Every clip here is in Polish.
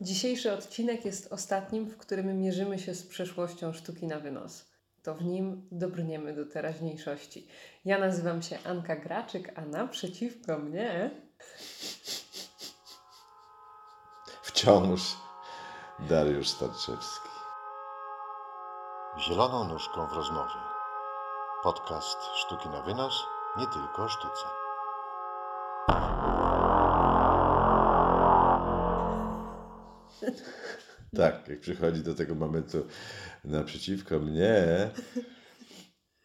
Dzisiejszy odcinek jest ostatnim, w którym mierzymy się z przeszłością sztuki na wynos. To w nim dobrniemy do teraźniejszości. Ja nazywam się Anka Graczyk, a naprzeciwko mnie Wciąż Dariusz Starczewski. Zieloną nóżką w rozmowie. Podcast Sztuki na wynos, nie tylko o sztuce. Tak, jak przychodzi do tego momentu naprzeciwko mnie,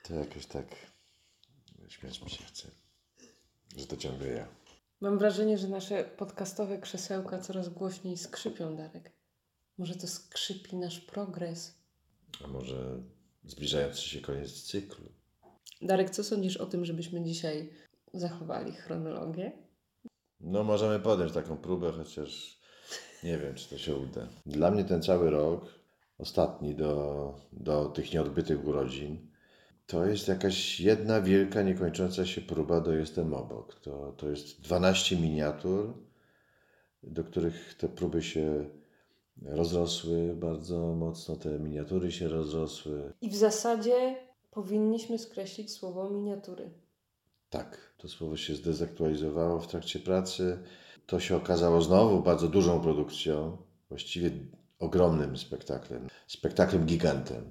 to jakoś tak śmiać mi się chce, że to ciągle ja. Mam wrażenie, że nasze podcastowe krzesełka coraz głośniej skrzypią, Darek. Może to skrzypi nasz progres. A może zbliżający się koniec cyklu? Darek, co sądzisz o tym, żebyśmy dzisiaj zachowali chronologię? No, możemy podjąć taką próbę, chociaż nie wiem, czy to się uda. Dla mnie ten cały rok, ostatni do, do tych nieodbytych urodzin, to jest jakaś jedna wielka, niekończąca się próba do Jestem obok. To, to jest 12 miniatur, do których te próby się rozrosły bardzo mocno, te miniatury się rozrosły. I w zasadzie powinniśmy skreślić słowo miniatury. Tak, to słowo się zdezaktualizowało w trakcie pracy. To się okazało znowu bardzo dużą produkcją, właściwie ogromnym spektaklem, spektaklem gigantem.